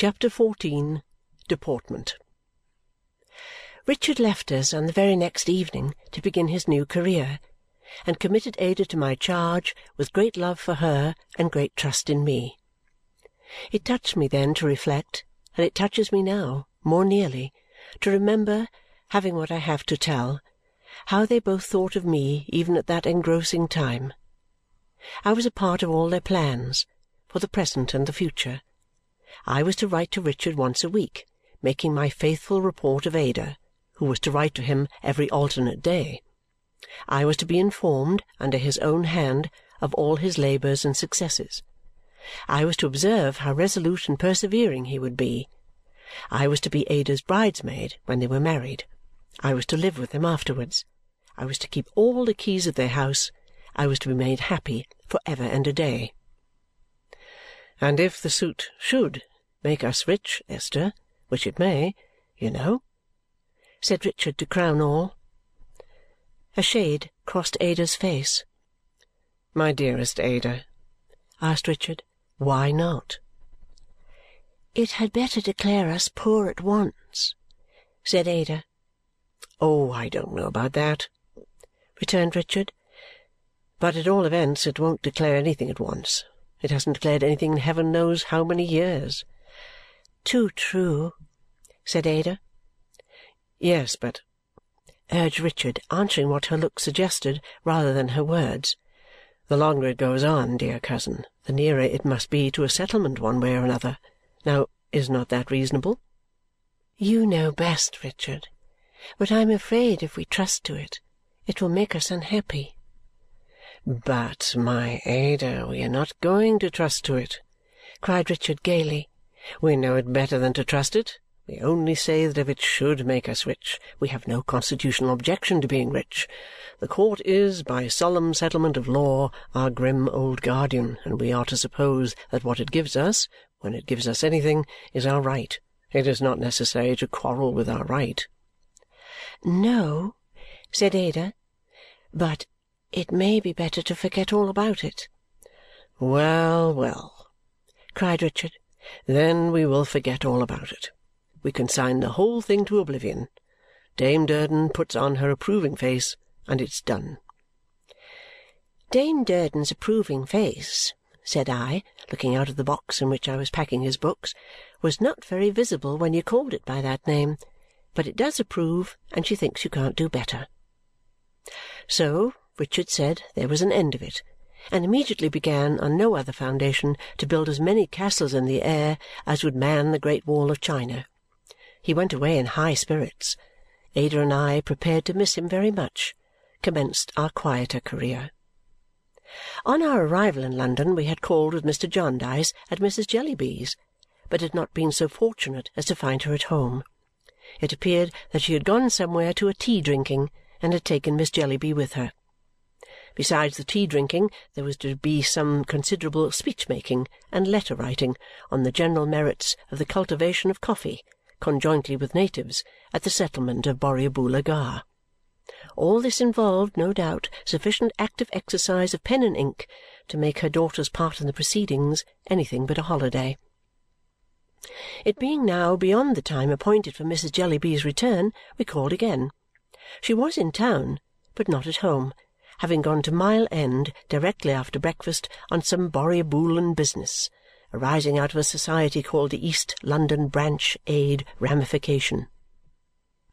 Chapter XIV Deportment Richard left us on the very next evening to begin his new career and committed Ada to my charge with great love for her and great trust in me. It touched me then to reflect, and it touches me now, more nearly, to remember, having what I have to tell, how they both thought of me even at that engrossing time. I was a part of all their plans, for the present and the future. I was to write to Richard once a week, making my faithful report of Ada, who was to write to him every alternate day. I was to be informed, under his own hand, of all his labours and successes. I was to observe how resolute and persevering he would be. I was to be Ada's bridesmaid when they were married. I was to live with them afterwards. I was to keep all the keys of their house. I was to be made happy for ever and a day. And if the suit should make us rich, Esther, which it may, you know," said Richard to crown all. A shade crossed Ada's face. "My dearest Ada," asked Richard, "why not?" "It had better declare us poor at once," said Ada. "Oh, I don't know about that," returned Richard. "But at all events it won't declare anything at once. It hasn't declared anything in heaven knows how many years." "Too true," said Ada. "Yes, but," urged Richard, answering what her look suggested rather than her words, "the longer it goes on, dear cousin, the nearer it must be to a settlement one way or another. Now, is not that reasonable?" "You know best, Richard. But I am afraid if we trust to it, it will make us unhappy. "But, my Ada, we are not going to trust to it!" cried Richard gaily. "We know it better than to trust it. We only say that if it should make us rich, we have no constitutional objection to being rich. The court is, by solemn settlement of law, our grim old guardian, and we are to suppose that what it gives us, when it gives us anything, is our right. It is not necessary to quarrel with our right." "No," said Ada, "but it may be better to forget all about it." "Well, well!" cried Richard. "Then we will forget all about it. We consign the whole thing to oblivion. Dame Durden puts on her approving face, and it's done." "Dame Durden's approving face," said I, looking out of the box in which I was packing his books, "was not very visible when you called it by that name. But it does approve, and she thinks you can't do better." So Richard said there was an end of it, and immediately began, on no other foundation, to build as many castles in the air as would man the Great Wall of China. He went away in high spirits. Ada and I, prepared to miss him very much, commenced our quieter career. On our arrival in London we had called with Mr. Jarndyce at Mrs. Jellyby's, but had not been so fortunate as to find her at home. It appeared that she had gone somewhere to a tea-drinking and had taken Miss Jellyby with her. Besides the tea-drinking, there was to be some considerable speech-making and letter-writing on the general merits of the cultivation of coffee, conjointly with natives, at the settlement of Borrioboola Gha. All this involved, no doubt, sufficient active exercise of pen and ink to make her daughter's part in the proceedings anything but a holiday. It being now beyond the time appointed for Mrs. Jellyby's return, we called again. She was in town, but not at home having gone to Mile End directly after breakfast on some Borrioboolan business, arising out of a society called the East London Branch Aid Ramification.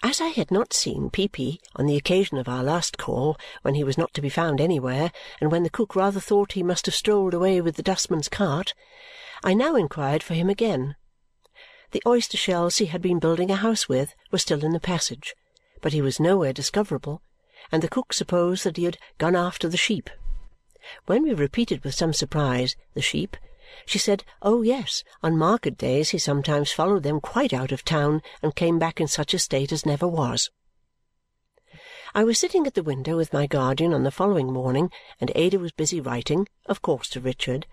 As I had not seen Peepy on the occasion of our last call, when he was not to be found anywhere, and when the cook rather thought he must have strolled away with the dustman's cart, I now inquired for him again. The oyster shells he had been building a house with were still in the passage, but he was nowhere discoverable and the cook supposed that he had gone after the sheep. When we repeated with some surprise, the sheep, she said, oh, yes, on market days he sometimes followed them quite out of town and came back in such a state as never was. I was sitting at the window with my guardian on the following morning, and Ada was busy writing, of course to Richard,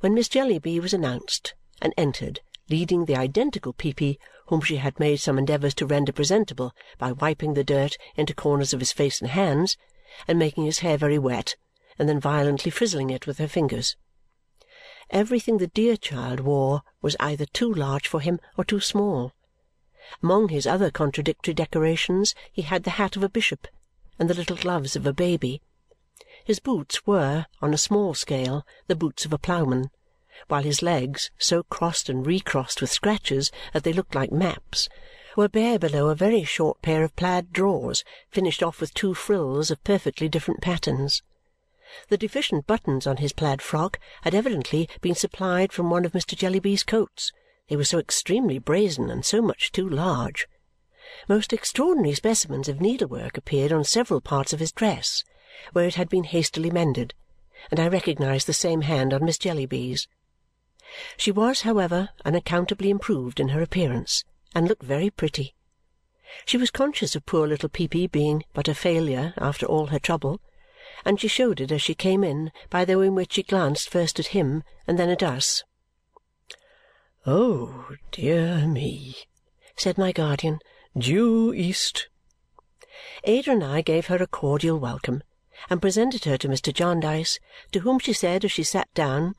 when Miss Jellyby was announced and entered, leading the identical Peepy whom she had made some endeavours to render presentable by wiping the dirt into corners of his face and hands, and making his hair very wet, and then violently frizzling it with her fingers. everything the dear child wore was either too large for him or too small. Among his other contradictory decorations he had the hat of a bishop and the little gloves of a baby. His boots were, on a small scale, the boots of a ploughman, while his legs, so crossed and recrossed with scratches that they looked like maps, were bare below a very short pair of plaid drawers finished off with two frills of perfectly different patterns. The deficient buttons on his plaid frock had evidently been supplied from one of Mr. Jellyby's coats, they were so extremely brazen and so much too large. Most extraordinary specimens of needlework appeared on several parts of his dress, where it had been hastily mended, and I recognized the same hand on Miss Jellyby's. She was, however, unaccountably improved in her appearance and looked very pretty. She was conscious of poor little Peepy being but a failure after all her trouble, and she showed it as she came in by the way in which she glanced first at him and then at us. "Oh, dear me!" said my guardian. "Due east!" Ada and I gave her a cordial welcome and presented her to Mr. Jarndyce, to whom she said as she sat down,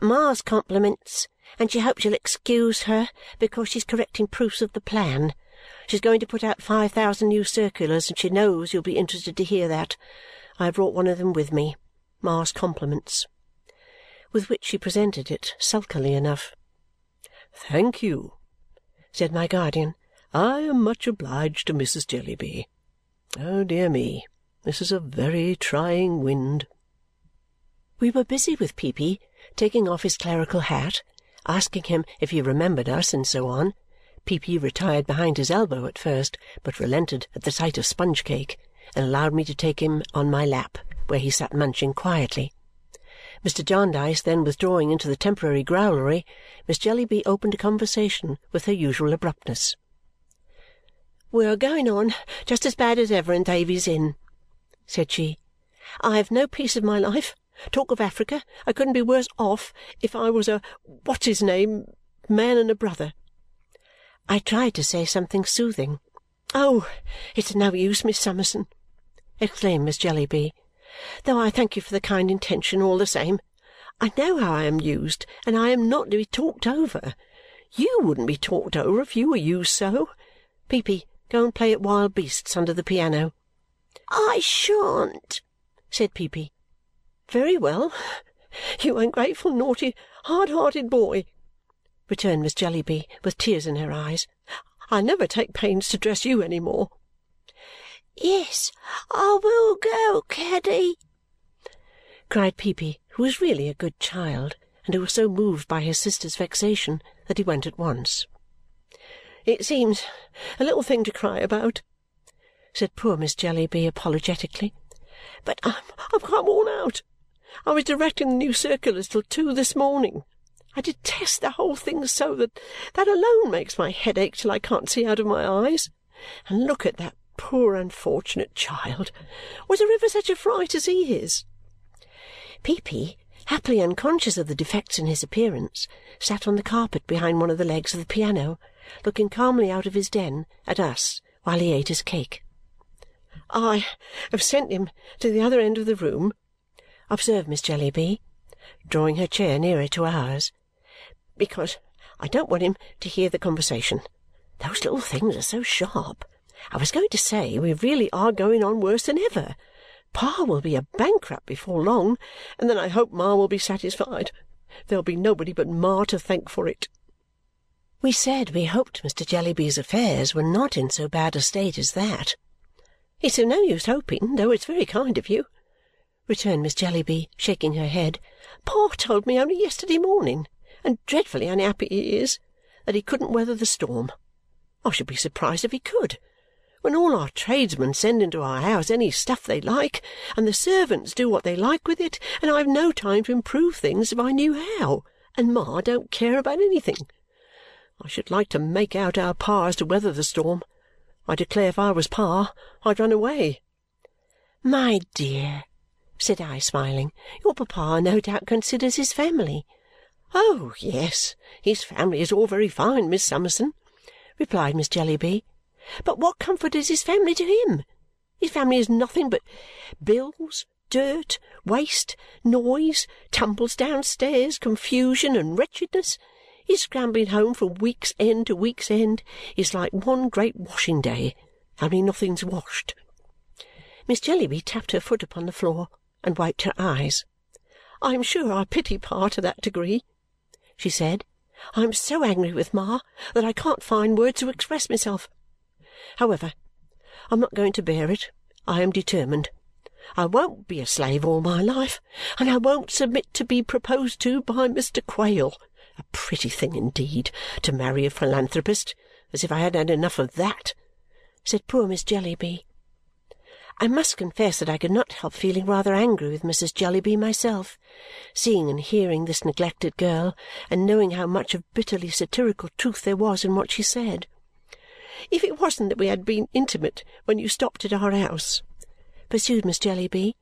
"Ma's compliments, and she hopes you'll excuse her because she's correcting proofs of the plan. She's going to put out five thousand new circulars, and she knows you'll be interested to hear that. I have brought one of them with me. Ma's compliments." With which she presented it, sulkily enough. "Thank you," said my guardian. "I am much obliged to Mrs. Jellyby. Oh, dear me, this is a very trying wind!" We were busy with Peepy, taking off his clerical hat, asking him if he remembered us, and so on. Peepy retired behind his elbow at first, but relented at the sight of sponge cake and allowed me to take him on my lap, where he sat munching quietly. Mr. Jarndyce then withdrawing into the temporary growlery, Miss Jellyby opened a conversation with her usual abruptness. "We are going on just as bad as ever in Thavies Inn," said she. "I have no peace of my life. Talk of Africa, I couldn't be worse off if I was a what's his name man and a brother." I tried to say something soothing. "Oh, it's no use, Miss Summerson!" exclaimed Miss Jellyby though I thank you for the kind intention all the same. I know how I am used, and I am not to be talked over. You wouldn't be talked over if you were used so. Peepy, go and play at wild beasts under the piano." "I shan't," said Peepy. "Very well. You ungrateful, naughty, hard-hearted boy!" returned Miss Jellyby with tears in her eyes. "I'll never take pains to dress you any more. Yes, I will go, Caddy!" cried Peepy, who was really a good child and who was so moved by his sister's vexation that he went at once. "It seems a little thing to cry about," said poor Miss Jellyby apologetically, "but I'm quite worn out. I was directing the new circulars till two this morning. I detest the whole thing so that that alone makes my head ache till I can't see out of my eyes. And look at that Poor unfortunate child! Was there ever such a fright as he is!" Peepy, happily unconscious of the defects in his appearance, sat on the carpet behind one of the legs of the piano, looking calmly out of his den at us while he ate his cake. "I have sent him to the other end of the room," observed Miss Jellyby, drawing her chair nearer to ours, "because I don't want him to hear the conversation. Those little things are so sharp. I was going to say, we really are going on worse than ever. Pa will be a bankrupt before long, and then I hope Ma will be satisfied. There'll be nobody but Ma to thank for it." We said we hoped Mr. Jellyby's affairs were not in so bad a state as that. "It's of no use hoping, though it's very kind of you," returned Miss Jellyby, shaking her head. "Pa told me only yesterday morning, and dreadfully unhappy he is, that he couldn't weather the storm. I should be surprised if he could when all our tradesmen send into our house any stuff they like, and the servants do what they like with it, and I have no time to improve things if I knew how, and Ma don't care about anything. I should like to make out our Pa is to weather the storm. I declare if I was Pa, I'd run away." "My dear," said I, smiling, "your papa no doubt considers his family." "Oh, yes, his family is all very fine, Miss Summerson," replied Miss Jellyby. But what comfort is his family to him? His family is nothing but bills, dirt, waste, noise, tumbles downstairs, confusion, and wretchedness, his scrambling home from week's end to week's end is like one great washing day, only nothing's washed. Miss Jellyby tapped her foot upon the floor and wiped her eyes. I am sure I pity Pa to that degree, she said. I am so angry with Ma that I can't find words to express myself. However, I am not going to bear it. I am determined. I won't be a slave all my life, and I won't submit to be proposed to by Mr. Quale. A pretty thing indeed to marry a philanthropist, as if I hadn't had enough of that, said poor Miss Jellyby. I must confess that I could not help feeling rather angry with Mrs. Jellyby myself, seeing and hearing this neglected girl and knowing how much of bitterly satirical truth there was in what she said. If it wasn't that we had been intimate when you stopped at our house, pursued Miss Jellyby,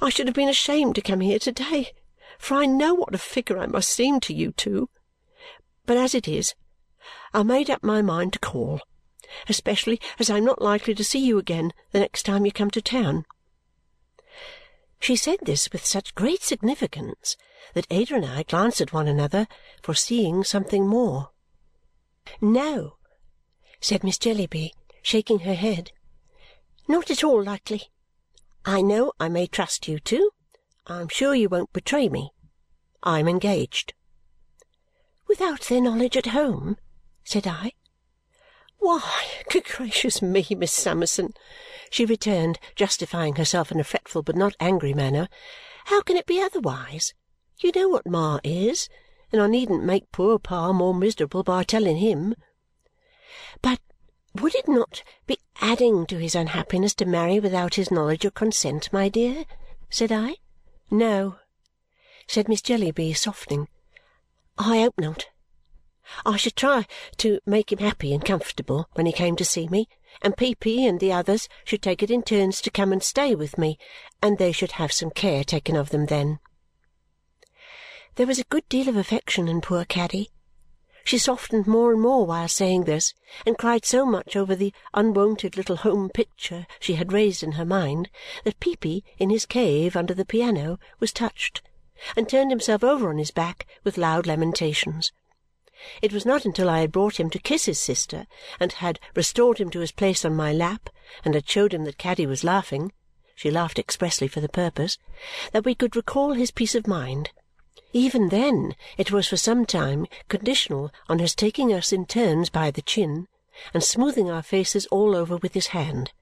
I should have been ashamed to come here to-day, for I know what a figure I must seem to you two. But as it is, I made up my mind to call especially as I am not likely to see you again the next time you come to town. She said this with such great significance that Ada and I glanced at one another, foreseeing something more. No, said Miss Jellyby, shaking her head. Not at all likely. I know I may trust you two. I am sure you won't betray me. I am engaged. Without their knowledge at home? said I. Why, good gracious me, Miss Summerson, she returned, justifying herself in a fretful but not angry manner, how can it be otherwise? You know what Ma is, and I needn't make poor Pa more miserable by telling him. But would it not be adding to his unhappiness to marry without his knowledge or consent, my dear? said I. No, said Miss Jellyby, softening. I hope not. I should try to make him happy and comfortable when he came to see me, and Peepy and the others should take it in turns to come and stay with me, and they should have some care taken of them then. There was a good deal of affection in poor Caddy. She softened more and more while saying this, and cried so much over the unwonted little home picture she had raised in her mind that Peepy, in his cave under the piano, was touched, and turned himself over on his back with loud lamentations. It was not until I had brought him to kiss his sister and had restored him to his place on my lap and had showed him that Caddy was laughing she laughed expressly for the purpose that we could recall his peace of mind. Even then it was for some time conditional on his taking us in turns by the chin and smoothing our faces all over with his hand.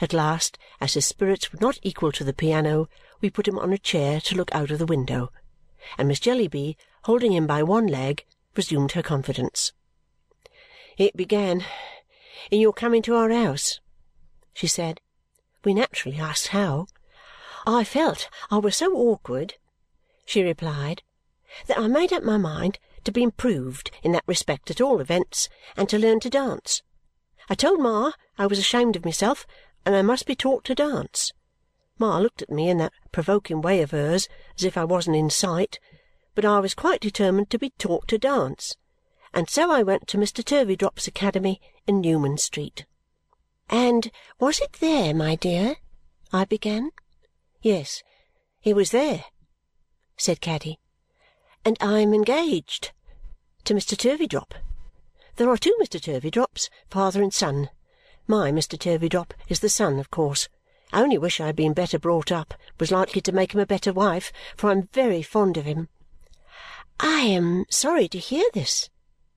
At last, as his spirits were not equal to the piano, we put him on a chair to look out of the window, and Miss Jellyby, holding him by one leg, resumed her confidence. "It began in your coming to our house," she said. We naturally asked how. "I felt I was so awkward," she replied, "that I made up my mind to be improved in that respect at all events and to learn to dance. I told Ma I was ashamed of myself and I must be taught to dance. Ma looked at me in that provoking way of hers as if I wasn't in sight but I was quite determined to be taught to dance, and so I went to Mr. Turveydrop's academy in Newman Street. "And was it there, my dear?" I began. "Yes, it was there," said Caddy. "And I am engaged to Mr. Turveydrop. There are two Mr. Turveydrops, father and son. My Mr. Turveydrop is the son, of course. I only wish I had been better brought up, was likely to make him a better wife, for I am very fond of him. "I am sorry to hear this,"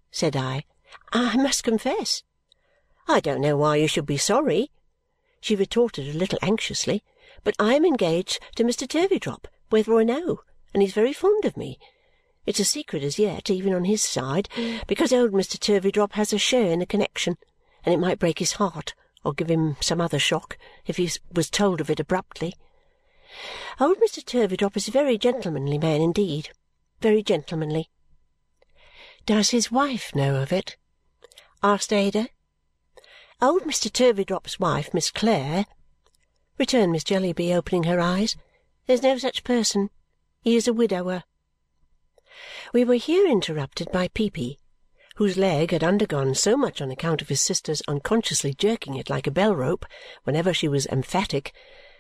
said I. "I must confess." "I don't know why you should be sorry," she retorted a little anxiously, "but I am engaged to Mr. Turveydrop, whether or no, and he's very fond of me. It's a secret as yet, even on his side, because old Mr. Turveydrop has a share in the connexion, and it might break his heart or give him some other shock if he was told of it abruptly. Old Mr. Turveydrop is a very gentlemanly man indeed very gentlemanly. "Does his wife know of it?" asked Ada. "Old Mr. Turveydrop's wife, Miss Clare," returned Miss Jellyby, opening her eyes. "There's no such person. He is a widower." We were here interrupted by Peepy, whose leg had undergone so much on account of his sister's unconsciously jerking it like a bell rope whenever she was emphatic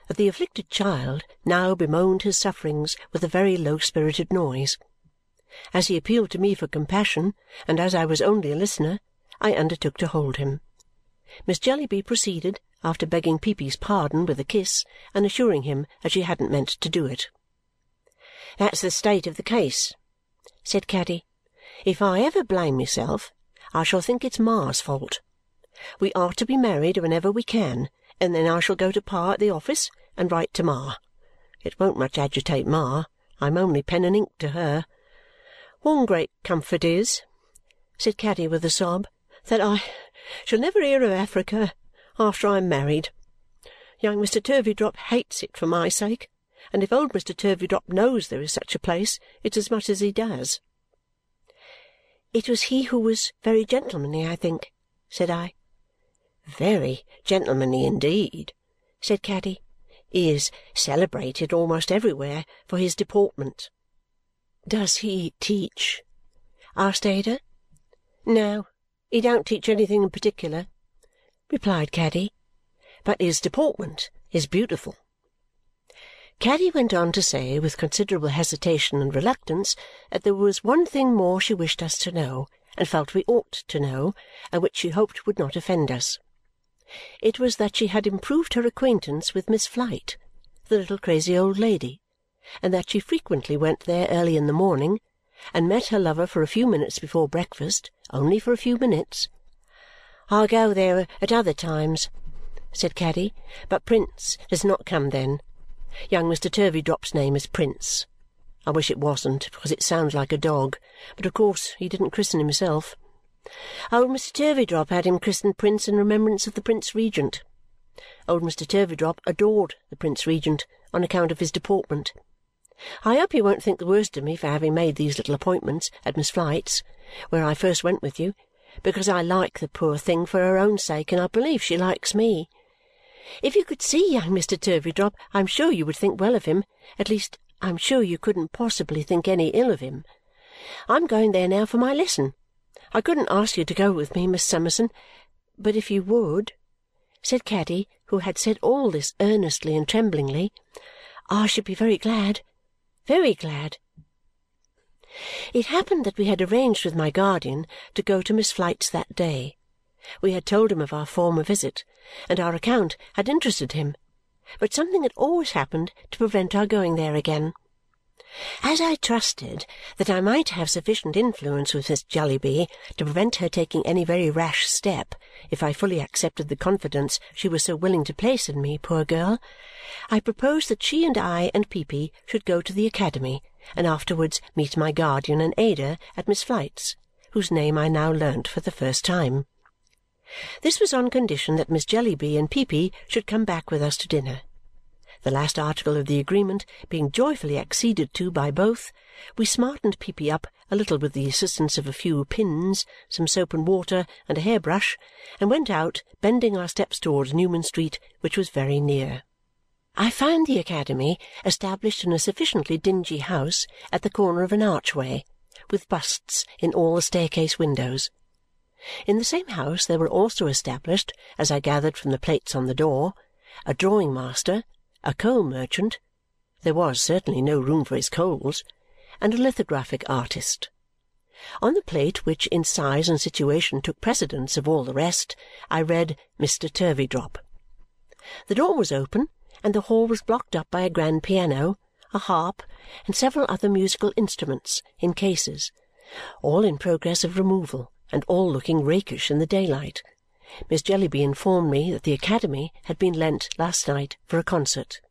that the afflicted child now bemoaned his sufferings with a very low-spirited noise. As he appealed to me for compassion, and as I was only a listener, I undertook to hold him. Miss Jellyby proceeded, after begging Peepy's pardon with a kiss and assuring him that she hadn't meant to do it. "That's the state of the case," said Caddy. "If I ever blame myself, I shall think it's Ma's fault. We are to be married whenever we can, and then I shall go to Pa at the office and write to Ma. It won't much agitate Ma. I'm only pen and ink to her. One great comfort is," said Caddy with a sob, "that I shall never hear of Africa after I am married. Young Mr. Turveydrop hates it for my sake, and if old Mr. Turveydrop knows there is such a place, it's as much as he does." "It was he who was very gentlemanly, I think," said I. "Very gentlemanly indeed," said Caddy. "He is celebrated almost everywhere for his deportment." "Does he teach?" asked Ada. "No, he don't teach anything in particular," replied Caddy, "but his deportment is beautiful." Caddy went on to say, with considerable hesitation and reluctance, that there was one thing more she wished us to know, and felt we ought to know, and which she hoped would not offend us. It was that she had improved her acquaintance with Miss Flite, the little crazy old lady, and that she frequently went there early in the morning and met her lover for a few minutes before breakfast, only for a few minutes. "I go there at other times," said Caddy, "but Prince does not come then. Young Mr. Turveydrop's name is Prince. I wish it wasn't, because it sounds like a dog, but of course he didn't christen himself. Old Mr. Turveydrop had him christened Prince in remembrance of the Prince Regent. Old Mr. Turveydrop adored the Prince Regent on account of his deportment. I hope you won't think the worse of me for having made these little appointments at Miss Flite's, where I first went with you, because I like the poor thing for her own sake, and I believe she likes me. If you could see young Mr. Turveydrop, I am sure you would think well of him. At least, I am sure you couldn't possibly think any ill of him. I am going there now for my lesson. I couldn't ask you to go with me, Miss Summerson, but if you would," said Caddy, who had said all this earnestly and tremblingly, "I should be very glad, very glad." It happened that we had arranged with my guardian to go to Miss Flite's that day. We had told him of our former visit, and our account had interested him, but something had always happened to prevent our going there again. As I trusted that I might have sufficient influence with Miss Jellyby to prevent her taking any very rash step if I fully accepted the confidence she was so willing to place in me, poor girl, I proposed that she and I and Peepy should go to the academy and afterwards meet my guardian and Ada at Miss Flite's, whose name I now learnt for the first time. This was on condition that Miss Jellyby and Peepy should come back with us to dinner the last article of the agreement being joyfully acceded to by both, we smartened Peepy up a little with the assistance of a few pins, some soap and water, and a hair-brush, and went out, bending our steps towards Newman Street, which was very near. I found the academy established in a sufficiently dingy house at the corner of an archway, with busts in all the staircase windows. In the same house there were also established, as I gathered from the plates on the door, a drawing-master, a coal merchant there was certainly no room for his coals and a lithographic artist. On the plate, which in size and situation took precedence of all the rest, I read Mr. Turveydrop. The door was open, and the hall was blocked up by a grand piano, a harp, and several other musical instruments in cases, all in progress of removal and all looking rakish in the daylight. Miss Jellyby informed me that the academy had been lent last night for a concert.